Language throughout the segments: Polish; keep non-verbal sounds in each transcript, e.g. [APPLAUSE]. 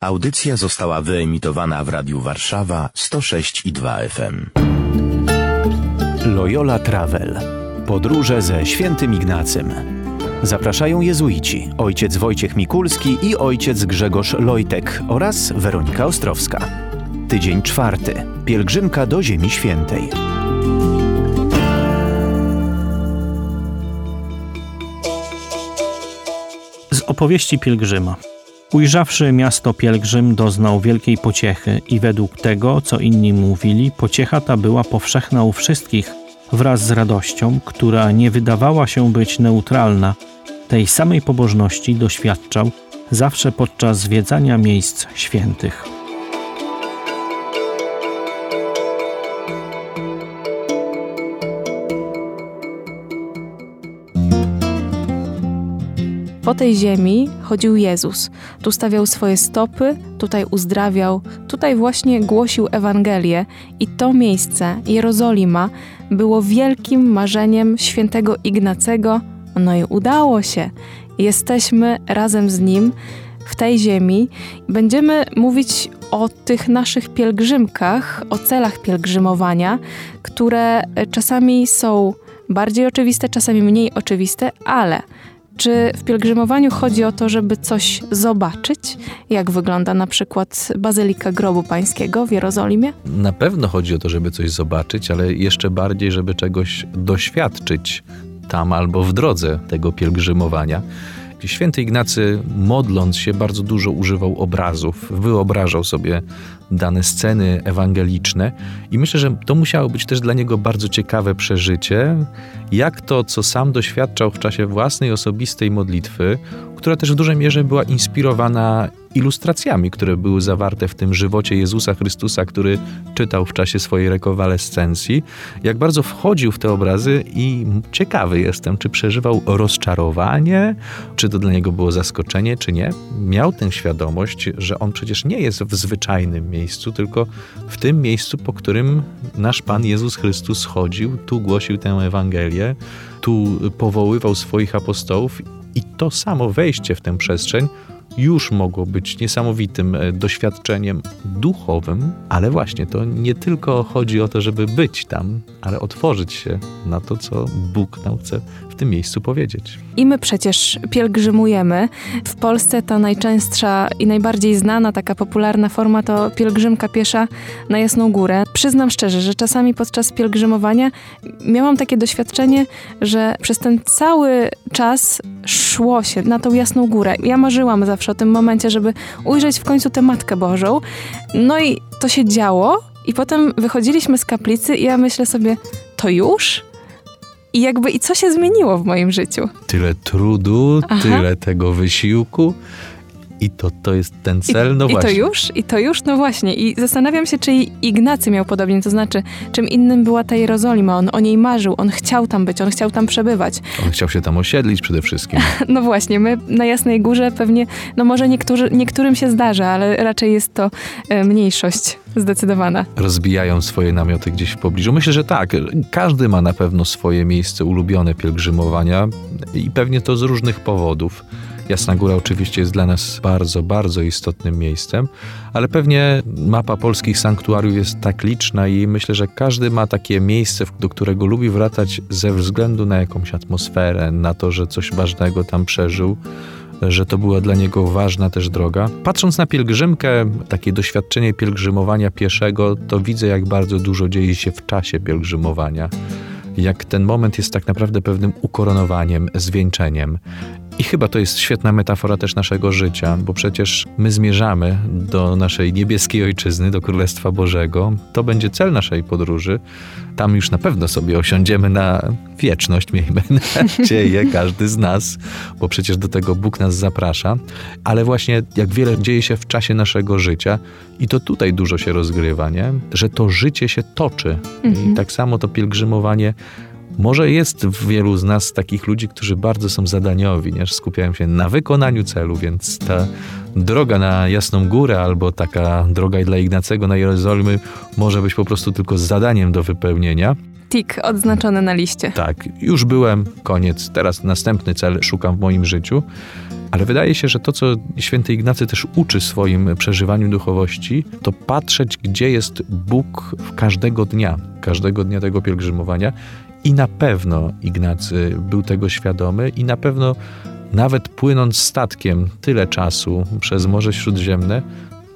Audycja została wyemitowana w Radiu Warszawa 106 i 2 FM. Loyola Travel. Podróże ze świętym Ignacym. Zapraszają jezuici, ojciec Wojciech Mikulski i ojciec Grzegorz Lojtek oraz Weronika Ostrowska. Tydzień czwarty. Pielgrzymka do Ziemi Świętej. Z opowieści pielgrzyma. Ujrzawszy miasto pielgrzym doznał wielkiej pociechy i według tego, co inni mówili, pociecha ta była powszechna u wszystkich wraz z radością, która nie wydawała się być neutralna. Tej samej pobożności doświadczał zawsze podczas zwiedzania miejsc świętych. Po tej ziemi chodził Jezus. Tu stawiał swoje stopy, tutaj uzdrawiał, tutaj właśnie głosił Ewangelię i to miejsce, Jerozolima, było wielkim marzeniem świętego Ignacego. No i udało się. Jesteśmy razem z nim w tej ziemi. Będziemy mówić o tych naszych pielgrzymkach, o celach pielgrzymowania, które czasami są bardziej oczywiste, czasami mniej oczywiste, ale czy w pielgrzymowaniu chodzi o to, żeby coś zobaczyć? Jak wygląda na przykład Bazylika Grobu Pańskiego w Jerozolimie? Na pewno chodzi o to, żeby coś zobaczyć, ale jeszcze bardziej, żeby czegoś doświadczyć tam albo w drodze tego pielgrzymowania. Święty Ignacy, modląc się, bardzo dużo używał obrazów, wyobrażał sobie dane sceny ewangeliczne i myślę, że to musiało być też dla niego bardzo ciekawe przeżycie, jak to, co sam doświadczał w czasie własnej osobistej modlitwy, która też w dużej mierze była inspirowana ilustracjami, które były zawarte w tym żywocie Jezusa Chrystusa, który czytał w czasie swojej rekonwalescencji, jak bardzo wchodził w te obrazy i ciekawy jestem, czy przeżywał rozczarowanie, czy to dla niego było zaskoczenie, czy nie. Miał tę świadomość, że on przecież nie jest w zwyczajnym miejscu, tylko w tym miejscu, po którym nasz Pan Jezus Chrystus chodził, tu głosił tę Ewangelię, tu powoływał swoich apostołów i to samo wejście w tę przestrzeń już mogło być niesamowitym e, doświadczeniem duchowym, ale właśnie to nie tylko chodzi o to, żeby być tam, ale otworzyć się na to, co Bóg nam chce w tym miejscu powiedzieć. I my przecież pielgrzymujemy. W Polsce ta najczęstsza i najbardziej znana, taka popularna forma to pielgrzymka piesza na Jasną Górę. Przyznam szczerze, że czasami podczas pielgrzymowania miałam takie doświadczenie, że przez ten cały czas szło się na tą Jasną Górę. Ja marzyłam zawsze o tym momencie, żeby ujrzeć w końcu tę Matkę Bożą. No i to się działo i potem wychodziliśmy z kaplicy i ja myślę sobie, to już? I jakby i co się zmieniło w moim życiu? Tyle trudu, Aha. tyle tego wysiłku. I to, to jest ten cel, no I, właśnie. I to już? I to już? No właśnie. I zastanawiam się, czy Ignacy miał podobnie, to znaczy, czym innym była ta Jerozolima. On o niej marzył, on chciał tam być, on chciał tam przebywać. On chciał się tam osiedlić przede wszystkim. [LAUGHS] no właśnie, my na Jasnej Górze pewnie, no może niektórzy, niektórym się zdarza, ale raczej jest to e, mniejszość zdecydowana. Rozbijają swoje namioty gdzieś w pobliżu. Myślę, że tak. Każdy ma na pewno swoje miejsce ulubione pielgrzymowania i pewnie to z różnych powodów. Jasna Góra oczywiście jest dla nas bardzo, bardzo istotnym miejscem, ale pewnie mapa polskich sanktuariów jest tak liczna i myślę, że każdy ma takie miejsce, do którego lubi wracać ze względu na jakąś atmosferę, na to, że coś ważnego tam przeżył że to była dla niego ważna też droga. Patrząc na pielgrzymkę, takie doświadczenie pielgrzymowania pieszego, to widzę, jak bardzo dużo dzieje się w czasie pielgrzymowania. Jak ten moment jest tak naprawdę pewnym ukoronowaniem, zwieńczeniem. I chyba to jest świetna metafora też naszego życia, bo przecież my zmierzamy do naszej niebieskiej ojczyzny, do Królestwa Bożego. To będzie cel naszej podróży. Tam już na pewno sobie osiądziemy na wieczność, miejmy [LAUGHS] nadzieję, każdy z nas, bo przecież do tego Bóg nas zaprasza. Ale właśnie jak wiele dzieje się w czasie naszego życia i to tutaj dużo się rozgrywa, nie? że to życie się toczy. Mhm. I tak samo to pielgrzymowanie może jest w wielu z nas takich ludzi, którzy bardzo są zadaniowi, nie? skupiają się na wykonaniu celu, więc ta droga na Jasną Górę albo taka droga dla Ignacego na Jerozolimy może być po prostu tylko zadaniem do wypełnienia. Tik odznaczony na liście. Tak, już byłem, koniec. Teraz następny cel szukam w moim życiu. Ale wydaje się, że to, co święty Ignacy też uczy swoim przeżywaniu duchowości, to patrzeć, gdzie jest Bóg każdego dnia, każdego dnia tego pielgrzymowania. I na pewno Ignacy był tego świadomy i na pewno nawet płynąc statkiem tyle czasu przez Morze Śródziemne,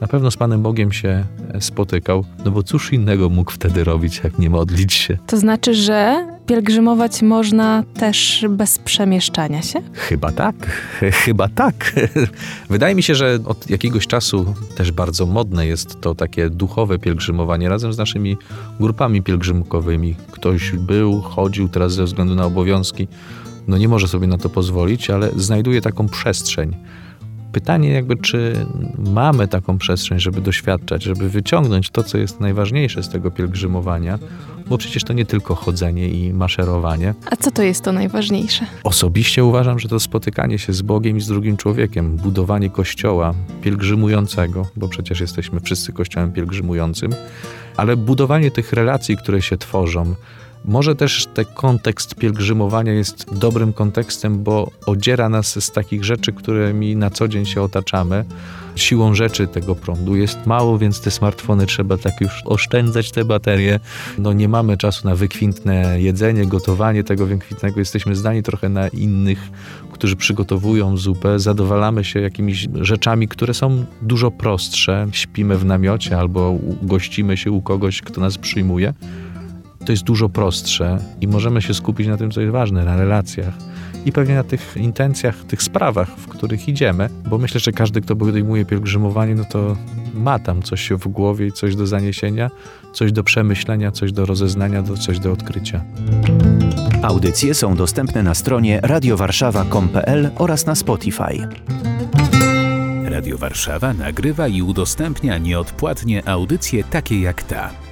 na pewno z Panem Bogiem się spotykał, no bo cóż innego mógł wtedy robić, jak nie modlić się. To znaczy, że pielgrzymować można też bez przemieszczania się? Chyba tak, [LAUGHS] chyba tak. [LAUGHS] Wydaje mi się, że od jakiegoś czasu też bardzo modne jest to takie duchowe pielgrzymowanie razem z naszymi grupami pielgrzymkowymi. Ktoś był, chodził teraz ze względu na obowiązki, no nie może sobie na to pozwolić, ale znajduje taką przestrzeń pytanie jakby, czy mamy taką przestrzeń, żeby doświadczać, żeby wyciągnąć to, co jest najważniejsze z tego pielgrzymowania, bo przecież to nie tylko chodzenie i maszerowanie. A co to jest to najważniejsze? Osobiście uważam, że to spotykanie się z Bogiem i z drugim człowiekiem, budowanie kościoła pielgrzymującego, bo przecież jesteśmy wszyscy kościołem pielgrzymującym, ale budowanie tych relacji, które się tworzą, może też ten kontekst pielgrzymowania jest dobrym kontekstem, bo odziera nas z takich rzeczy, którymi na co dzień się otaczamy. Siłą rzeczy tego prądu jest mało, więc te smartfony trzeba tak już oszczędzać te baterie. No nie mamy czasu na wykwintne jedzenie, gotowanie tego wykwintnego. Jesteśmy zdani trochę na innych, którzy przygotowują zupę. Zadowalamy się jakimiś rzeczami, które są dużo prostsze. Śpimy w namiocie albo gościmy się u kogoś, kto nas przyjmuje to jest dużo prostsze i możemy się skupić na tym, co jest ważne, na relacjach i pewnie na tych intencjach, tych sprawach, w których idziemy, bo myślę, że każdy, kto podejmuje pielgrzymowanie, no to ma tam coś w głowie i coś do zaniesienia, coś do przemyślenia, coś do rozeznania, coś do odkrycia. Audycje są dostępne na stronie radiowarszawa.com.pl oraz na Spotify. Radio Warszawa nagrywa i udostępnia nieodpłatnie audycje takie jak ta